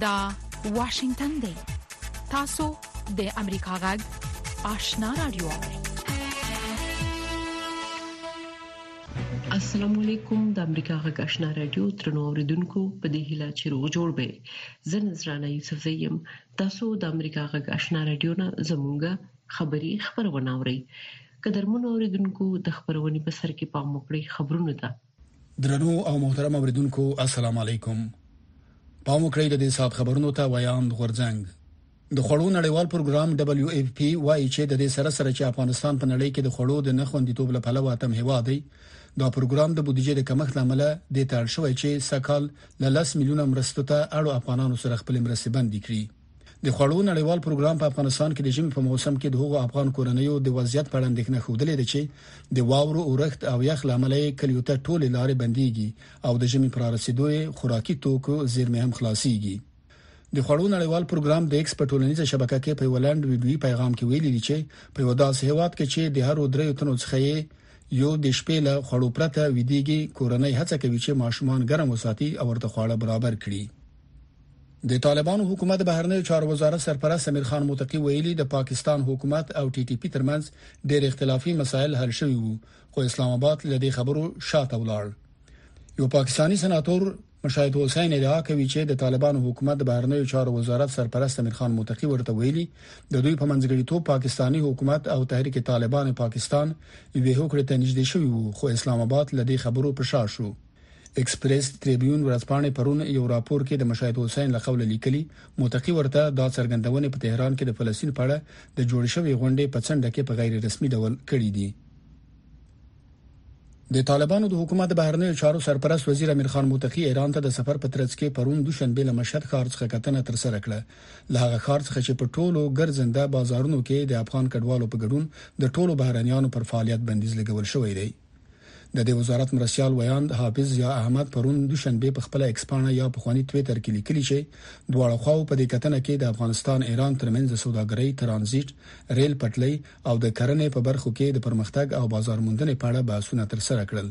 دا واشنگتن دی تاسو د امریکا غږ آشنا رادیو السلام علیکم د امریکا غږ آشنا رادیو ترنو اوریدونکو په دې هیله چې روغ جوړ به زه نذرانه یوسف زیم تاسو د امریکا غږ آشنا رادیو نه زمونږه خبری خبرونه اوري قدرمن اوریدونکو د خبرونې په سر کې پام وکړئ خبرونه ده درنو او محترم اوریدونکو السلام علیکم پام وکړئ د دې سات خبرونو ته ویاند غورځنګ د خوړو نړیوال پروګرام دبليو اف پی وايي چې د دې سره سره چې افغانستان په نړۍ کې د خوړو د نخوندیتوب له پلوه اتم هیواد دی دا پروګرام د بودیجې د کمښت لامل دی تړ شوی چې سکهال له 10 میلیونه مرستو ته اړو افغانانو سره خپل مرستې بندې کړي د خوړو نړیوال پروګرام په افغانستان کې د ژمي په موسم کې د هغو افغان کورنیو د وضعیت په اړه اندېښنه خوده لیده چې د واورو اورښت او یخ لامل یې کلیو ته ټولې لارې بنديږي او د ژمي پر رسیدو خوراکي توکو زیرمې هم خلاصيږي د خوړو نړیوال پروګرام د ایکس په ټولنیزه شبکه کې په ولند ویډیوي پیغام کې ویلي دي چې په وداس هیواد کې چې د هر درې تنو څخه یو د شپې له خوړو پرته ویدیږي کورنۍ هڅه کوي چې ماشومان ګرم وساتي او ورته خواړه برابر کړي د طالبانو حکومت بهرنیو چارو وزارت سرپرست امیر خان متقی ویلي د پاکستان حکومت او ټي ټي پي ترمنځ ډېر اختلافي مسایل حل شوي وو خو اسلام آباد لدې خبرو شاته ولاړ یو پاکستانی سناتور مشاهد حسین ادعا کوي چې د طالبانو حکومت د بهرنیو چارو وزارت سرپرست امیر خان متقی ورته ویلي د دوی په منځګړیتوب پاکستانی حکومت او تحریک طالبان پاکستان یوې هوکړې ته نږدې شوي وو خو اسلام آباد لدې خبرو پښا شو ایکسپریس تریبیون ورځپاڼې پرون یو راپور کې د مشاهد حسین له قوله لیکلي متقی ورته دا څرګندونه په تهران کې د فلسطین په اړه د جوړ شوی غونډې په څنډه کې په غیر رسمي ډول کړې دي د طالبانو د حکومت د بهرنیو چارو سرپرست وزیر امیر خان متقی ایران ته د سفر په ترڅ کې پرون دوشنبه له مشهد ښار څخه کتنه تر سره کړه له هغه ښار څخه چې په ټولو ګرځنده بازارونو کې د افغان کډوالو په ګډون د ټولو بهرنیانو پر فعالیت بندیز لګول شوی دی د دې وزارت مرستیال ویاند حافظ ضیا احمد پرون دوشنبه په خپل ایکس پاڼه یا پخوانی تویتر کې لیکلي چې دواړو خواو په دې کتنه کې د افغانستان ایران ترمنځ د سوداګرۍ، ترانزیټ، ریل پټلۍ او د کرنې په برخو کې د پرمختګ او بازار موندنې په اړه بحثونه ترسره کړل.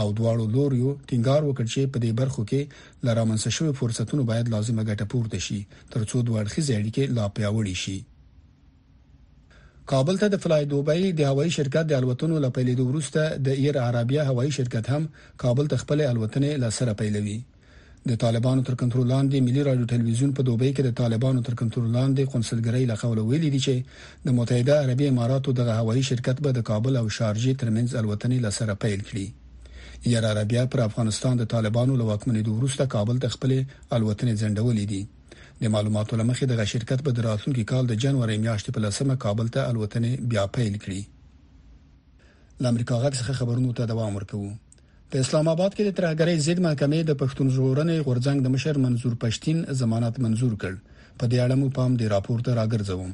او دواړو لوریو ټینګار وکړ چې په دې برخو کې له رامنځته شوي فرصتونو باید لازمه ګټه پورته شي ترڅو دوه اړخیزې اړیکې لا پیاوړې شي کابل ته د فلای دوبۍ د هوایي شرکت د الوتنو له پیلېدو وروسته د ایر عربیه هوایي شرکت هم کابل ته خپلې الوتنې له سره پیلوي. د طالبانو تر کنټرول لاندې ملي راډیو ټلویزیون په دوبۍ کې د طالبانو تر کنټرول لاندې قونسلګرۍ له قوله ویلي دي چې د متحده عربي اماراتو دغه هوایي شرکت به د کابل او شارجې ترمنځ الوتنې له سره پیل کړي. ایر عربیه پر افغانستان د طالبانو له واکمنېدو وروسته کابل ته خپلې الوتنې ځنډولې دي. د معلوماتو لمخې دغه شرکت به د راتلونکي کال د جنوري میاشتې په لسمه کابل ته الوتنې بیا پیل کړي لامریکا غږ څخه خبرونو ته دوام ورکوي په اسلام آباد کې د ترهګرۍ ضد محکمې د پښتون ژغورنې غورځنګ د مشر منظور پښتين ضمانت منزور کړ په دې اړه مو پام دی راپور ته راګرځوم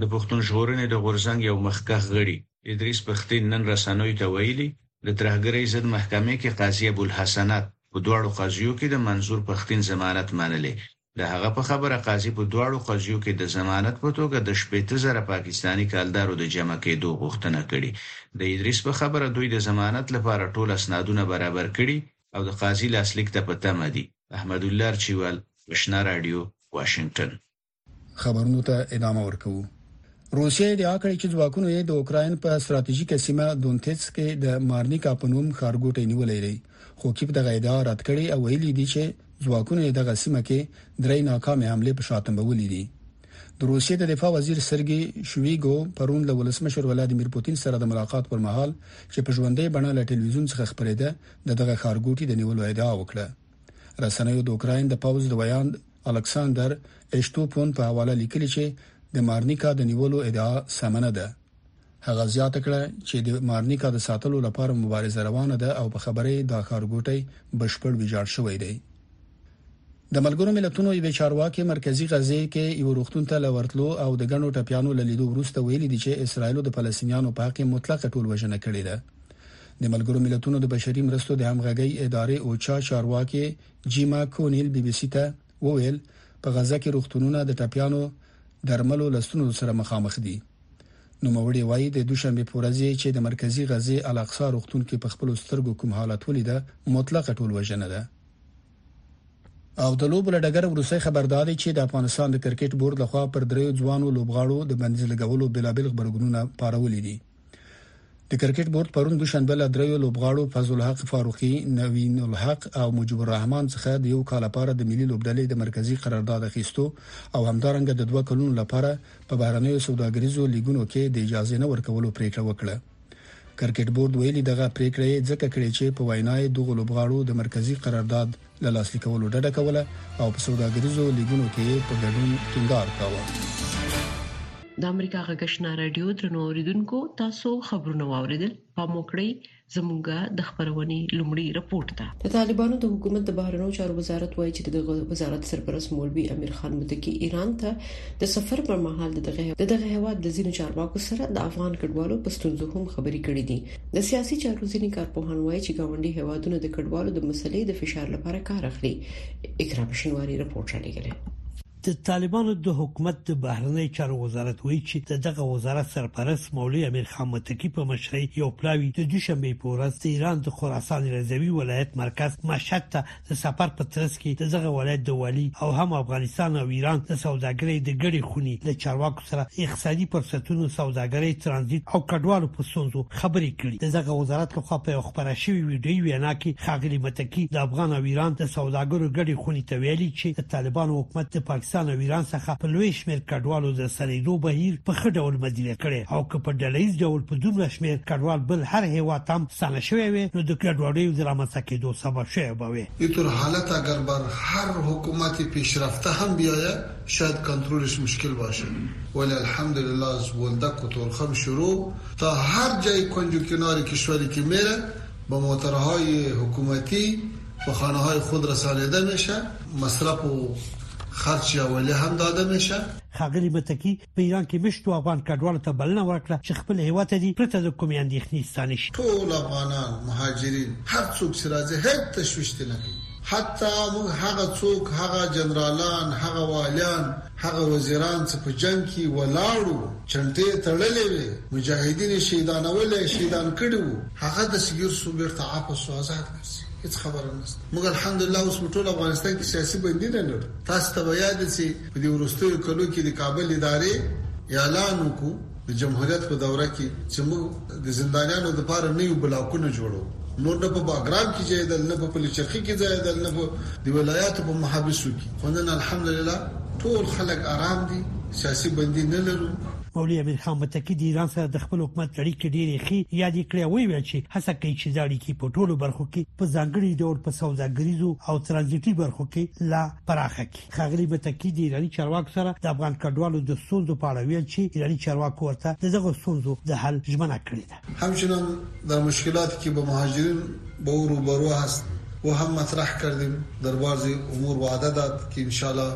د پښتون ژغورنې د غورځنګ یو مخکښ غړي ادریس پښتين نن رسنوي ته ویلي د ترهګرۍ ضد محکمې کې قاضي ابوالحسنات په دواړو قضیو کې د منظور پښتین ضمانت منلی. د هغه په خبره قاضي په دواړو قضیو کې د ضمانت په توګه د شپېته زره پاکستاني کالدارو د جمع کېدو غوښتنه کړې. د ادریس په خبره دوی د ضمانت لپاره ټول اسنادونه برابر کړي او د قاضي لاسلیک ته په تمه دي. احمدالله ارچیوال، اشنا راډیو، واشنګټن. خبرونو ته ادامه ورکوو روسیې د اکړې چې ځواکونو یې د اوکرين په ستراتیژیکه سیمه دونتیتس کې د مارنیکا په نوم خارګوټې نیولې لري خو کیپ دغه ادعا رد کړې او ویلي دي چې ځواکونو یې دغه سیمه کې درې ناکامې حمله په شاتمبولې دي د روسیې د دفاع وزیر سرګي شویګو پرون له ولسمشر ولادمیر پوتین سره د ملاقات پر مهال چې په ژوندۍ بڼه له ټلویزیون څخه خبرېده د دغه خارګوټي د نیولو ادعا وکړه رسنیو د اوکرين د پوز د ویاند الکساندر اشتوپون په حواله لیکلي چې د مارنیکا د نیولو ادعا سم نه ده هغه زیاته کړه چې د مارنیکا د ساتلو لپاره مبارزه روانه ده او په خبره یې دا ښارګوټی بشپړ ویجاړ شوی دی د ملګرو ملتونو یوې چارواکي مرکزی غزه کې یو روغتون ته لورتلو او د غنو ټپیانو لیدو وروسته ویلي دي چې اسرایل د فلسطینیانو په حق مطلق ټول وژنه کړې ده د ملګرو ملتونو د بشري مرستو د همغږي ادارې او چا چارواکي جیما کونیل بي بي سي ته وویل په غزه کې روغتونونه د ټپیانو درملو لستونو سره مخامخ دي نو موري وایي د دوشنبه پورځي چې د مرکزی غزه الاقصا روغتون کې په خپل سترګو کوم حالت ولیده مطلق ټول وژنه ده او د لوبو لډګر وروسي خبرداري چې د افغانستان د کرکټ بورډ لخوا پر دریو ځوانو لوبغاړو د بندیز لګولو بلابل خبرګونونه پارولې دي د کرکټ بورډ پرون دوشنبه له دریو لوبغاړو فضل الحق فاروقي، نوین الحق او مجيب الرحمن څخه د یو کال لپاره د ملي لوبډلې د مرکزی قرارداد اخیستو او همدارنګه د دوه کلونو لپاره په بهرنیو سوداګریزو لیګونو کې د اجازه نه ورکولو پریکړه وکړه. کرکټ بورډ ویلي دغه پریکړه یې ځکه کړې چې په وینا یې دغه لوبغاړو د مرکزی قرارداد له لاسلیکولو ډډه کوله او په سوداګریزو لیګونو کې په ګډون ټینګار کاوه د امریکا غږشنا رادیو درنو اوریدونکو تاسو خبرونه واوریدل پام وکړئ زموږه د خبرونې لومړی رپورت ده د طالبانو د حکومت د بهرنیو چارو وزارت وایي چې دغه وزارت سرپرست مولوی امیر خان متکی ایران ته د سفر پر مهال دغه دغه هواد د ځینو چارواکو سره د افغان کډوالو پستونزو هم خبرې کړې دي د سیاسي چارو ځینې کارپوهان وایي چې گاونډي هیوادونه د کډوالو د مسلې د فشار لپاره کار اخلي اکرام شینواری رپورټ را لګلې د طالبانو د حکومت د بهرنی چارو وزارت وایي چې د دغه وزارت سرپرست مولوی امیر خان متکی په مشرۍ یو پلاوی د دوشنبه په ورځ د ایران د خراسان رضوي ولایت مرکز مشهد ته د سفر په ترڅ کې د دغه ولایت د والي او هم افغانستان او ایران د سوداګرۍ د ګډې خونې له چارواکو سره اقتصادي فرصتونو سوداګرۍ ترانزیت او کډوالو په ستونزو خبرې کړي د دغه وزارت لخوا په یو خبره شوی ویډیوي وینا کې خاغلی متکی د افغان او ایران د سوداګرو ګډې خونې ته ویلي چې د طالبانو حکومت د پاکستان او ایران څخه په لوی شمیر کډوالو د سریدو بهیر په خټه ډول مدیریت کړي او که په ډلهیز ډول په دومره شمیر کډوال بل هر هیواد تام ستانه شوی وي نو د کډوالۍ د رامنځته کېدو سبب ښه به وي. ای تر حالت اګر بر هر حکومت پیشرفته هم بیایه شاید کنترولش مشکل باشه ولی الحمدلله از بولدک و تورخم شروع تا هر جای کنج و کنار کشوری که میره به موترهای حکومتی به خانه های خود رسانیده میشه مصرف و خرچ اولیه هم داده میشه. ښاغلی متقی په ایران کې مشتو افغان کډوالو ته بلنه ورکړه چې خپل هیواد ته دي پرته د کومې اندېښنې ستانه شي. ټول افغانان، مهاجرین، هر څوک چې راځي هیڅ تشویش ترې نه کوي، حتی موږ هغه څوک، هغه جنرالان، هغه والیان، هغه وزیران چې په جنګ کې ولاړ وو، چنټې یې تړلې وې، مجاهدین یې شهیدانولې، شهیدان کړي وو، هغه داسې ګیر شو، بیرته عفو شو، ازاد ګرځي، هیڅ خبره نشته، موږ الحمدالله اوس په ټول افغانستان کې سیاسي بندي نه لرو، تاسې ته به یاد وي چې. په دې وروستیو کلو کې د کابل ادارې اعلان وکړو د جمهوریت په دوره کې چې موږ د زندانیانو لپاره نوي بلاکونه جوړو نور نه په باګرام کې ځایدل نه په پلچرخي کې ځایدل نه په د ولایاتو په محابسو کې خو نن الحمدلله ټول خلک آرام دي سیاسي بندي نه لرو مولوي امیر خان متقي د ایران سره د خپل حکومت اړیکې ډېرې ښې یاد یې کړې او ویې ویل چې هڅه کوي چې دا اړیکې په ټولو برخو کې په ځانګړي ډول په سوداګریزو او ترانزیټي برخو کې لا پراخه کړي. ښاغلي متقي د ایراني چارواکو سره د افغان کډوالو د ستونزو په اړه ویل چې ایراني چارواکو ورته دغه ستونزو د حل ژمنه کړې ده همچنان در مشکلات کې به مهاجرین به روبرو هست و هم مطرح کردیم در بعضی امور وعده داد که ان شاء الله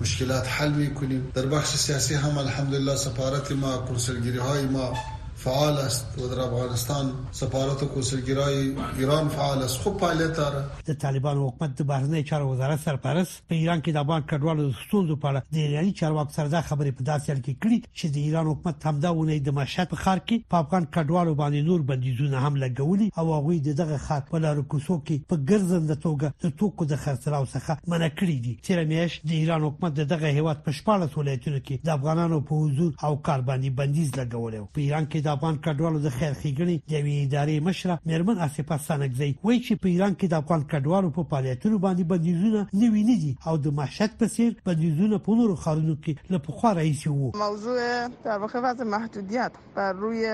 مشکلات حل میکنیم در بخش سیاسی هم الحمدلله سفارت ما کنسلگیری های ما فعال است و در افغانستان سفارت و کنسلگیرای ایران فعال است خوب فعالیت داره د طالبانو حکومت د بهرنی چارو وزارت سرپرست په ایران کې د افغان کډوالو د ستونزو په اړه د ایراني چارواکو سره دا خبرې په داسې حال کې کړې چې د ایران حکومت همدا ونې د مشهد په ښار کې په افغان کډوالو باندې نور بندیزونه هم لګولي او هغه د دغه ښار په لارو کوڅو کې په ګرځنده توګه د توکو د خرڅلاو څخه منع کړی دي چې رمیش د ایران حکومت دغه هیواد په شپږ ولایتونو کې د افغانانو په حضور او کار باندې بندیز لګولی په ایران کې د افغان کډوالو د خیر ښېګڼې د یوې ادارې مشره مېرمن آصفه ستانکزۍ وایي چې په ایران کې د افغان کډوالو په فعالیتونو باندې بندیزونه نوي نه دي او د محشد په څیر بندیزونه په نورو ښارونو کې له پخوا راهیسې وو موضوع در واقع وضع محدودیت بر روی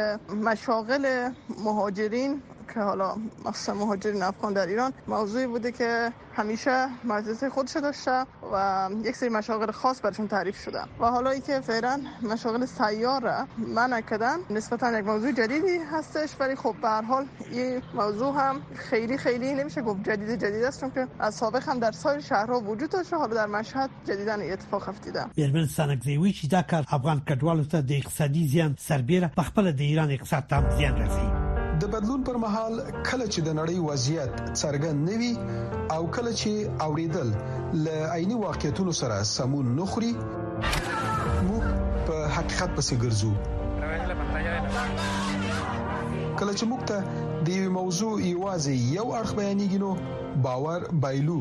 مشاغل مهاجرین که حالا مخصوصا مهاجرین افغان در ایران موضوعی بوده که همیشه مجلس خود شده داشته و یک سری مشاغل خاص برشون تعریف شده و حالا ای که فعلا مشاغل سیار را منع کردن نسبتا یک موضوع جدیدی هستش ولی خب به هر حال این موضوع هم خیلی خیلی نمیشه گفت جدید جدید است چون که از سابق هم در سایر شهرها وجود داشته حالا در مشهد جدیدن اتفاق هفتی ده میرمن سانکزی وی چې دا کار افغان کډوالو ته د اقتصادي زیان سربېره په خپل د ایران اقتصاد ته زیان رسي د بدلون پر مهال کله چې د نړۍ وضعیت څرګند نوي او کله چې اوریدل ل عیني واقعیتونو سره سمون نخري موږ په حقیقت پسې ګرځو کله چې موږ ته د یو موضوع یوازې یو اړخ بیانېږي نو باور بایلو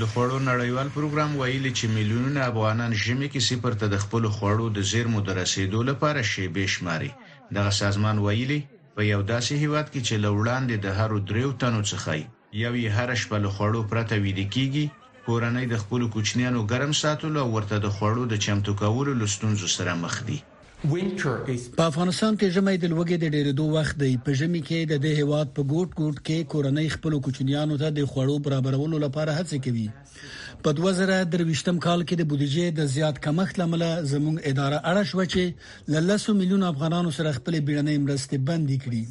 د خوړو نړیوال پروګرام ویلي چې میلیونونه افغانان ژمي کې سیپر ته د خپلو خوړو د زیرمو د رسیدو لپاره شیبې شماري. دغه سازمان ویلي، په یو داسې هیواد کې چې له وړاندې د هرو دریو تنو څخه یو یې هره شپه له خوړو پرته ویده کیږي، کورنۍ د خپلو کوچنیانو ګرم ساتلو او ورته د خوړو د چمتو کولو له ستونزو سره مخ دي. په افغانستان کې ژمی د لوږې د ډېرېدو وخت دی. په ژمي کې د دې هېواد په ګوټ ګوټ کې کورنۍ خپلو کوچنیانو ته د خوړو برابرولو لپاره هڅې کوي. په ۲۰۲۳ کال کې د بودیجې د زیات کمښت له امله زموږ اداره اړه شوه چې له لسو میلیونو افغانانو سره خپلې بیړنۍ مرستې بندې کړي.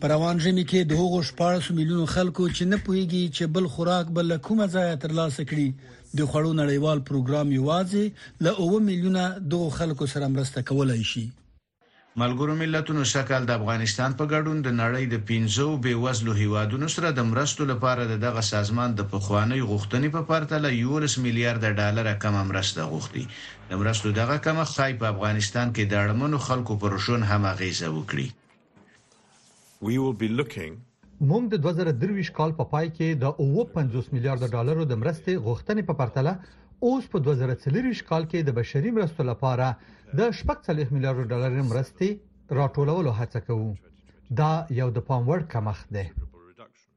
په روان ژمي کې د هغو شپاړسو میلیونو خلکو چې نه پوهېږي چې بل خوراک به له کومه ځایه ترلاسه کړي، د خوړو نړیوال پروګرام یوازې له اووه میلیونه دغو خلکو سره مرسته کولای شي. ملګرو ملتونو سږکال د افغانستان په ګډون د نړۍ د پنځو بې وزلو هېوادونو سره د مرستو لپاره د دغه سازمان د پخوانۍ غوښتنې په پرتله یوولس میلیارده ډالره کمه مرسته غوښتې. د مرستو دغه کمښت ښايي په افغانستان کې د اړمنو خلکو پر ژوند هم اغېزه وکړي. موږ د دوه زره درویشت کال په پای کې د اووه پنځوس میلیارد ډالرو د مرستې غوښتنې په پرتله اوس په دوه زره څلورویشت کال کې د بشري مرستو لپاره د شپږ څلوېښت میلیارد ډالرو مرستې راټولولو هڅه کوو دا یو د پام وړ کمښت دی.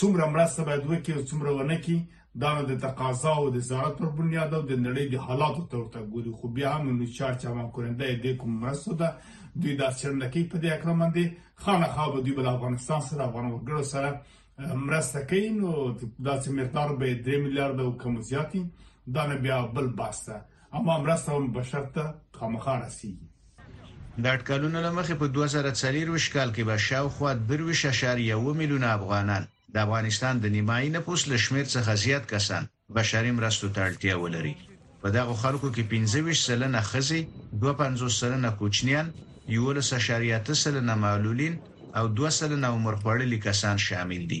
څومره مرسته باید وکړي او څومره ونه کړي دا نو د تقاضا او د ضرورت پر بنیاد او د نړۍ د حالاتو ته ورته ګوري خو بیا هم نو چار چې ما کورنده دې کوم مرسته ده دوی دا څرنده کوي په دې اکړه باندې خانه خو به دوی بل افغانستان سره افغان وګړو سره مرسته کوي نو دا چې مقدار به 3 میلیارډ او کم زیاتی دا نه بیا بل باسته اما مرسته هم بشر ته خامخا رسیږي د اټکلونو له مخې په 2040 کال کې به شاوخوا 22.1 میلیونه افغانان د افغانستان د نیمایي نفوس له شمېر څخه زیات کسان بشري مرستو ته اړتیا ولري په دغو خلکو کې 25 سلنه ښځې 25 سلنه کوچنیان 11.8 سلنه معلولین او 2 سلنه عمر خوړلي کسان شامل دي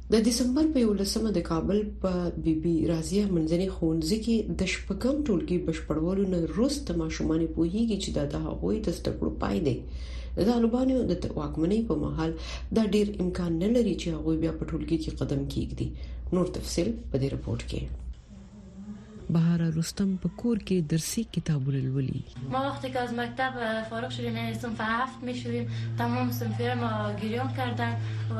د دسمبر په یولسمه د کابل په بي بي رازیه منځني ښوونځي کې د شپږم ټولګي بشپړولو نه وروسته ماشومان پوهیږي چې دا د هغوی د زده کړو پای دی د طالبانو د واکمنۍ په مهال دا ډیر امکان نه لري چې هغوی بیا په ټولګي کې قدم کیږدي نور تفصيل په دې رپورت کې بهاره رستم په کور کې درسي کتابونه لولي. ما وقتی که از مکتب فارغ شدیم یعنی صنف هفت می شدیم تمام صنفی ما گریان کردن و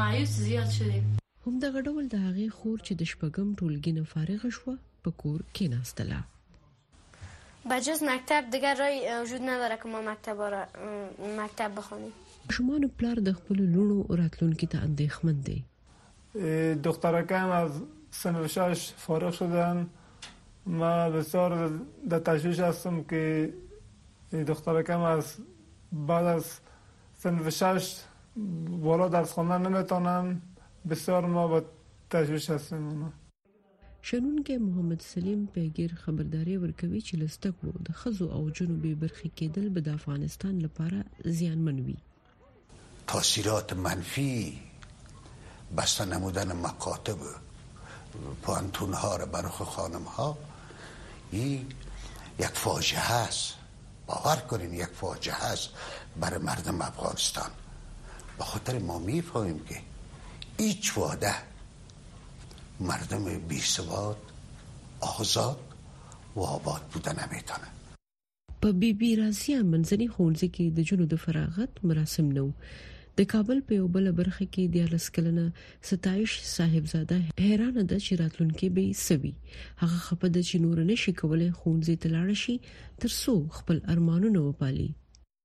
معیوس زیاد شدیم. همدغه ډول د هغې خور چې د شپږم ټولګي نه فارغه شوه په کور کېناستله. بجز مکتب دیگر رای وجود نداره که ما مکتبا را مکتب بخوانیم. ماشومان او پلار د خپلو لوڼو راتلونکي ته اندېښمن دی. دخترکم از صنف شش فارغ شدم ما بسیار در تشویش هستم که دخترکم از بعد از صنف شش بالا درس خواندن نمیتانم بسیار ما با تشویش هستیم. شنونکی محمد سلیم پیګیر خبرداری ورکوي چې لسته کړو د خزو او جنو به برخې کېدل به د افغانستان لپاره زیانمن وي تاثیرات منفی بسته نمودن مکاتب پانتون ها را برخ خانم ها این یک فاجعه هست باور کنین یک فاجعه هست برای مردم افغانستان به خاطر ما میفهمیم که هیچ واده مردم بی سواد آزاد و آباد بوده نمیتونه په بی بی رازیا منځني ښوونځي کې د جنو د فراغت مراسم نو د کابل په یو بل برخه کې د لسکلنه ستایش صاحبزاده حیران ده چې راتلونکي به سوي هغه خپه ده چې نور نشي کولای خونځي تلاړ شي ترڅو خپل ارمانونه وپالي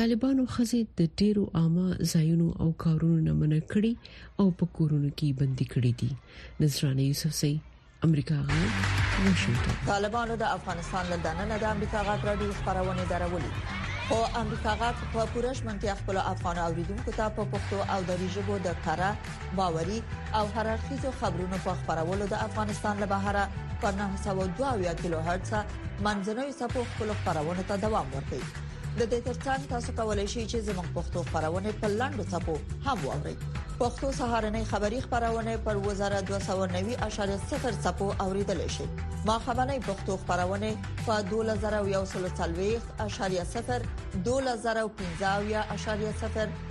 طالبانو خزه د ډیرو عامه ځایونو او کارونو نه منع کړي او په کورونو کې بندي کړي دي نذرانه یوسف سي امریکا غا واشنگټن طالبانو د افغانستان له دننه د امریکا غا رادیو خبرونه درولې خو امریکا غا په پوره شمنتیا خپل افغان اوریدونکو ته په پښتو او دری ژبه د کارا باوري او هررخیزو خبرونو په خبرولو د افغانستان له بهره په 902 کیلو هرتز منځنوي سپو خپل خبرونه ته دوام ورکړي د دې ترڅنګ تاسو کولی شئ چې زموږ پښتو خبرونه په لاندو ټکو هم واورئ پښتو سهارنې خبری خبرونه پر وزاره 290.0 سپو اوریدل شي ما خبرنې پښتو خبرونه په 2040.0 2015.0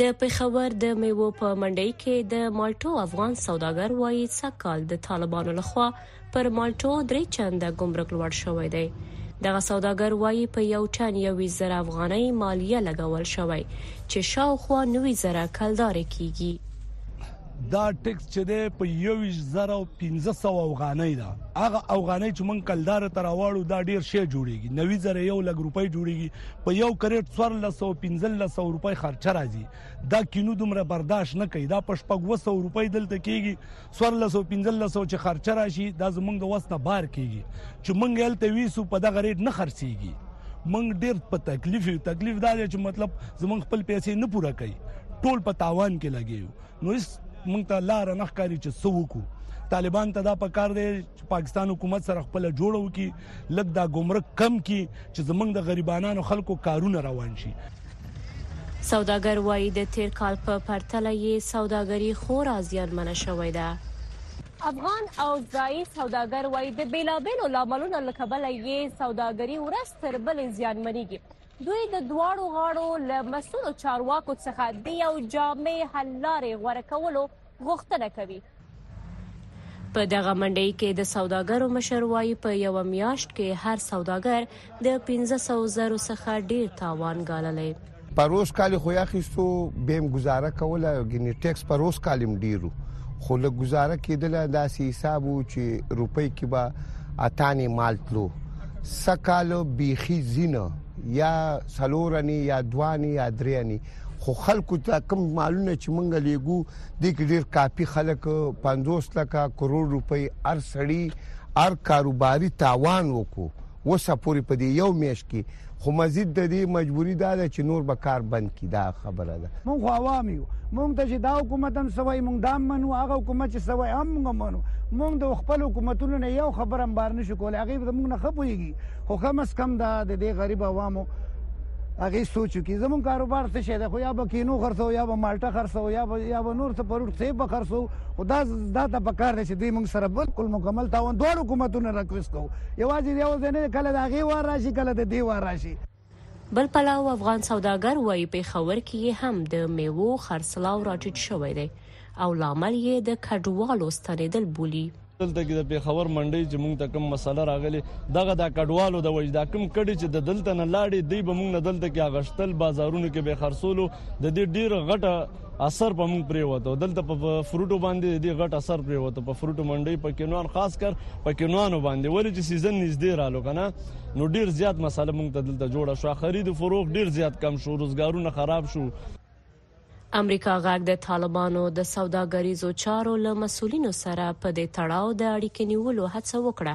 د پېښور د میوو په منډۍ کې د مالټو افغان سوداګر وایي سږکال د طالبانو لخوا پر مالټو درې چنده ګمرک لوړ شوی دی دغه سوداګر وایي په یو ټن یوویشت زره افغانۍ مالیه لګول شوې چې شاوخوا نوي زره کلدارې کېږي دا ټیکس چې دی په 21500 افغانۍ ده هغه افغانۍ چې مونږ کلدار ته راوړو دا ډیر شی جوړیږي 90000 یو لګ روپۍ جوړیږي په یو کریټ 1415 روپۍ خرچه راځي دا کینو دومره برداشت نه کوي دا په شپږ 200 روپۍ دلته کیږي 1415 چې خرچه راشي دا زمونږ د وسنه بار کیږي چې مونږ هلته ویسو په دغه ریټ نه خرڅيږي مونږ ډیر په تکلیف یو تکلیف دا دی چې مطلب زمونږ خپل پیسې نه پوره کوي ټول په تاوان کې لګیو نو هیڅ مونږ ته لار نه ښکاری چې څه وکړو طالبان ته دا پکار دی چې پاکستان حکومت سره خپل جوړو کی لګ دا ګمرک کم کی چې زمونږ د غریبانو خلکو کارونه روان شي سوداګر وایي د تیر کال په پرتله یې سوداګري خورا زیانمنه شوې ده افغان او ځایي سوداګر وایي د بیلابیلو لاملونو له کبله یې سوداګري ورځ تر بلې زیانمنېږي دوی د دواړو غاړو له مسؤلو چارواکو څخه د یو جامع حل لارې غوره کولو غوښتنه کوي. په دغه منډۍ کې د سوداګرو مشر وایي په یو میاشت کې هر سوداګر د 1500 زرو څخه ډیر تاوان ګاللی پروس کال خو اخیستو بیم گزاره کوله ګینه ټیکس پروس کال ډیرو خو له گزاره کېدله داسې حساب وو چې روپۍ کې به اتانې مال تلو سږ کال بیخي ځینه یا سلورنی یا دوانی یا درېنی خو خلکو ته کوم مالونه چې مونږ لیګو د کې ډیر کافي خلک 50 لکه کروڑ روپۍ ار سړی ار کاروباري تاوان وکړو وسه پوری په دې یو میش کې خو مزید د دې مجبوري دا ده چې نور به کار بند کړي، دا خبره ده. موږ خو عوام یو، موږ ته چې دا حکومت هم څه وایي موږ دا هم منو، هغه حکومت چې څه وایي هغه هم موږ منو، موږ د خپل حکومتونو نه یو خبر هم بار نه شو کولای، هغوی به زموږ نه ښه پوهېږي، خو کم از کم دا د دې غریب عوامو هغوی سوچ وکړي، زموږ کاروبار څه شی دی، خو یا به کینو خرڅوو، یا به مالټه خرڅوو، یا به یا به نور څه فروټ سیب به خرڅوو، خو دا دا ته په کار ده چې دوی موږ سره بالکل مکمل تاوان دواړو حکومتونو ریکویسټ کوو. یوازې یو ځای نه کله د هغې وار راشي کله د دې وار راشي. بل پلو افغان سوداګر وايي پېښور کې یې هم د میوو خرڅلاو راټیټ شوی دی او لامل یې د کډوالو ستنېدل بولي. دلته کې د پیښور منډي چې مونږ ته کوم مسله راغلي دغه د کډوالو د وجدا کوم کډي چې د دلته نه لاړې دی به مونږ نه دلته کې اغشتل بازارونو کې به خرصولو د دې ډیر غټه اثر په موږ پرې وته دلته په فروټو باندې د غټ اثر پرې وته په فروټو منډي په کینوان خاص کر په کینوانو باندې ولې چې سیزن نږدې رالو کنه نو ډیر زیات مسله موږ ته دلته جوړه شو خرید فروغ ډیر زیات کم شو روزګارونه خراب شو امریکا غږ د طالبانو د سوداګریزو چارو له مسولینو سره په دې تړاو د اړیکې نیولو هڅه وکړه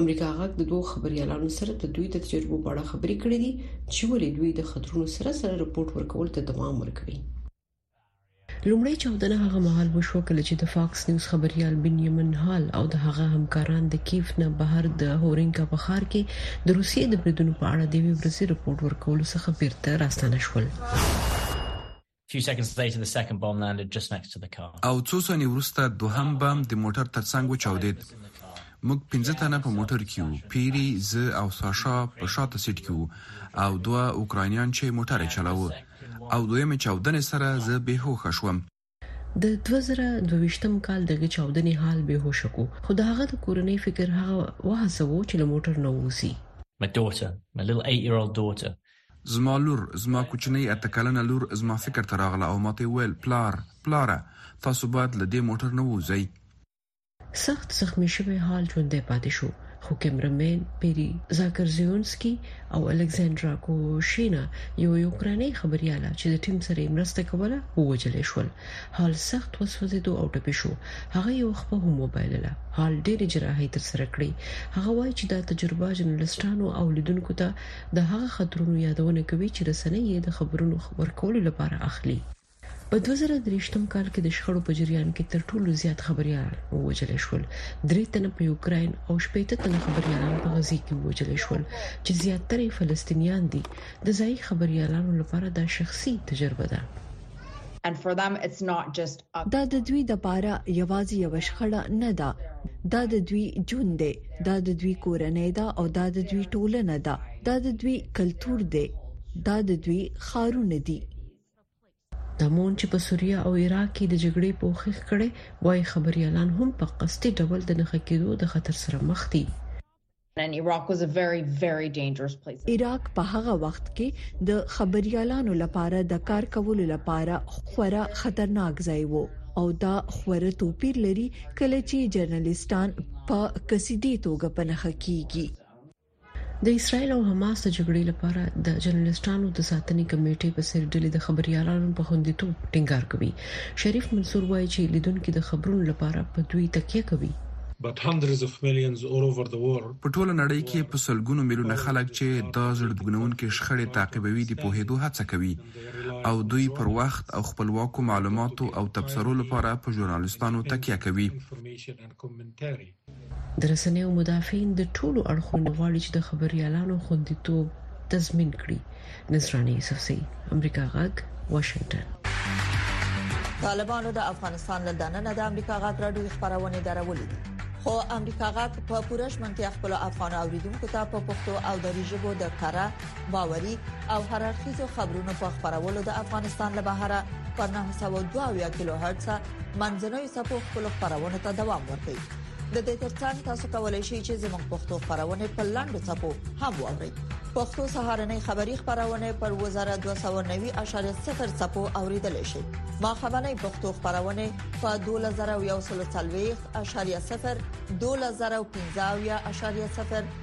امریکا غږ د دوه خبريالانو سره د دوی د تجربو په اړه خبرې کړې دي چې ولې دوی د خطرونو سره سره رپورټ ورکول ته دوام ورکوي لومړی چاودنه هغه مهال وشو کله چې د فاکس نیوز خبريال بنیامین هال او د هغه همکاران د کیف نه بهر د هورینکا په ښار کې د روسیې د بریدونو په اړه د وی ورځې رپورټ ورکولو څخه بیرته راستانه شول او څو ثانیې وروسته دوهم بم د موټر تر څنګ وچاودېد. موږ پنځه تنه په موټر کې وو، پیري، زه او ساشا په شاته سیټ کې وو او دوه اوکراینیان چې موټر یې چلاوه او دویمې چاودنې سره زه بې هوښه شوم. د دوه زره دوه ویشتم کال د هغې چاودنې حال بې هوشه کو، خو د هغه د کورنۍ فکر هغه وهڅوو چې له موټر نه ووځي. زما لور، زما کوچنۍ اته کلنه لور زما فکر ته راغله او ماته یې وویل، پلار، پلاره، تاسو باید له دې موټر نه ووځئ. سخت زخمي شوی حال ژوندی پاتې شو، خو کیمره مین پیري زاکرزیونسکي او الکساندرا کوشینا، یوه یوکراینۍ خبریاله چې د ټیم سره یې مرسته کوله، ووژل شول. حال سخت وسوځېدو او ټپي شو. هغه یوه خپه هم وبایلله. حال ډېرې جراحۍ ترسره کړې. هغه وايي چې دا تجربه ژنلسټانو او لیدونکو ته د هغه خطرونو یادونه کوي چې رسنۍ یې د خبرونو ورکولو لپاره اخلي. په دوه زره درېشتم کال کې د شخړو په جریان کې تر ټولو زیات خبریالان ووژل شول، درې تنه په یوکراین او شپېته تنه خبریالان په غزې کې ووژل شول چې زیاتره یې فلسطینیان دي. د ځايي خبریالانو لپاره دا شخصي تجربه ده. دا د دوی د پاره یوازې یوه شخړه نه ده، دا د دوی ژوند دی، دا د دوی کورنۍ ده او دا د دوی ټولنه ده، دا د دوی کلتور دی، دا د دوی ښارونه دي. دمون چې په سوریه او عراق کې د جګړې پوښښ کړی، وايي خبریالان هم په قصدي ډول د نښه کیدو د خطر سره مخ دي. عراق په هغه وخت کې د خبريالانو لپاره د کار کولو لپاره خورا خطرناک ځای وو او دا خورا توپير لري کله چې جرناليستان په قصدي توګه په نخښه کيږي. د اسرائیل او حماس د جګړې لپاره د جرنلسټانو د ساتنې کمېټې په څېر ډلې د خبریالانو په خوندیتوب ټینګار کوي. شریف منصور وایي چې لیدونکي د خبرونو لپاره په دوی تکیه کوي. په ټوله نړۍ کې په سلګونو میلیونه خلک چې دا زړه بوږنونکې شخړې تعقیبوي د پوهیدو هڅه کوي او دوی پر وخت او خپلواکو معلوماتو او تبصرو لپاره په ژورنالیستانو تکیه کوي. د رسنیو مدافعین د ټولو اړخونو غواړي چې د خبریالانو خوندیتوب تضمین کړي نصراني یوسفزۍ امریکا غږ واشنگټن طالبانو د افغانستان له دننه د امریکا غاک راډیو خبرونه درولې دي خو امریکا غاک په پوره شمنتیا خپل افغان اوریدونکو ته په پښتو او دری ژبه د کره باوري او هررخیزو خبرونو په خبرولو د افغانستان له بهره په 902 کیلو هرتز منځنوي صفو خپل خبرونه ته دوام ورکړي د دې ترڅنګ تاسو کولی شئ چې زموږ پښتو خبرونه په لاندو صفو هم واورئ پښتو سهارنې خبری خبرونه پر وزارت 290.0 صفو اوریدل شي ما خبرنې پښتو خبرونه په 2040.0 2015.0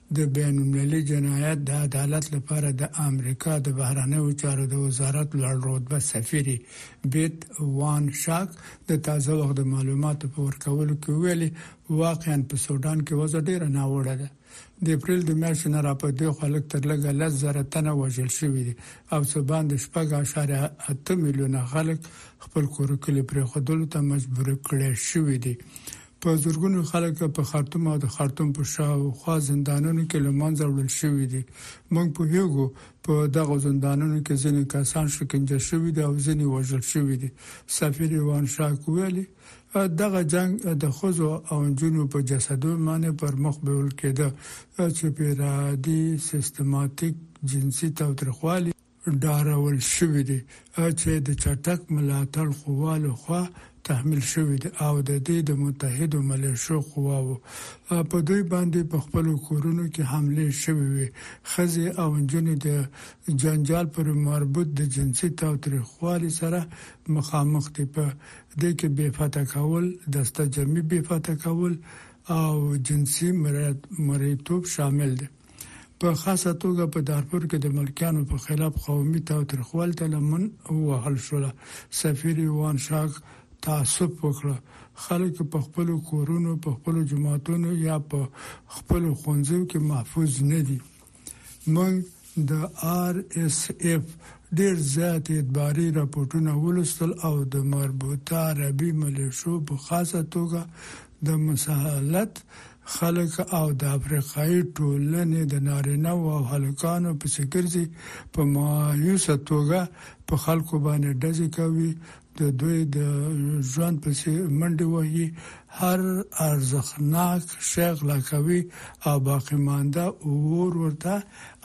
د بین المللي جنایت د عدالت لپاره د امریکا د بهرنیو چارو د وزارت لوړ رتبه سفیرې بیت وان شاک د تازه وخت د معلوماتو په ورکولو کې ویلي، واقعا په سوډان کې وضع ډېره ناوړه ده. د اپریل د میاشتې نه را په دېخوا لږ تر لږه لس زره تنه وژل شوي دي او څه باندې شپږ اعشاریه اته میلیونه خلک خپل کورکلي پرېښودلو ته مجبور کړی شوي دي. په زرګونو خلک په خرطوم او د خرطوم په شا او خوا زندانونو کې لمنځه وړل شوي دي موږ په هیګو په دغه زندانونو کې ځینې کسان شکنجه شوي دي او ځینې وژل شوي دي سفیر ایوان شاک ویلي دغه جنگ د خزو او جنو په جسدو باندې پر مخ بیول کېده چې په ارادي سیستماتیک جنسي تاوتریخوالي ډارول شوي دي چې د چټک ملاتړ قوا له خوا تحمیل شوي دي او د دې د متحدو ملیشو قواوو په دوی باندې په خپلو کورونو کې حملې شوي وې. ښځې او نجونې د جنجال پورې مربوط د جنسي تاوتریخوالي سره مخامخ دي، په دې کې بې فتح کول، دسته جمعي بې فتح کول او جنسي مریتوب شامل دي. په خاصه توګه په دارفور کې د ملکیانو په خلاف قومي تاوتریخوالي ته لمن ووهل شول سفیر یوان شاک تعصب وکړه خلک په خپل کورونو په خپل جماعتونو یا په خپل خونځو کې محفوظ نه دي موږ د آر اس اف ډیر زیات ادباري راپورټونه ولستل او د مربوطه عربي ملیشو په خاصه توګه د مسلط خلک او د افریقایي ټولنې د نارینه او هلکانو پسې ګرځي، په مایوسه توګه په خلکو باندې ډزې کوي، د دوی د ژوند پسې منډې وهي، هر ارزښتناک شی غلا کوي او باقي مانده اور ورته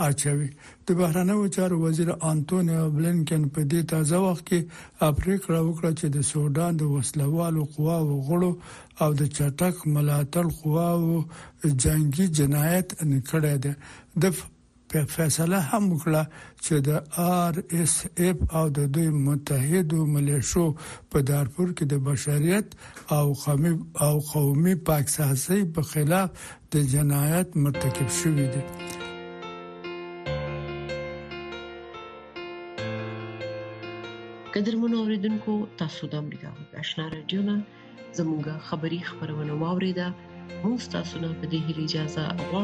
اچوي. د بهرنیو چارو وزیر انتونیو بلینکن په دې تازه وخت کې پریکړه وکړه چې د سوډان د وسلوالو قواو غړو او د چټک ملاتړ قواو جنگي جنایت انکړی دی د په فیصله هم وکړه چې د آر اس اف او د دوی متحدو ملیشو په دارفور کې د بشریت او قومي او قومي پاکسازۍ په خلاف د جنایت مرتکب شوی دی قدرمنو اوریدونکو تاسو د امریکا غږ آشنا رادیو نه زموږه خبری خبرونه واوریده موږ تاسو نه په دې هیله اجازه غواړو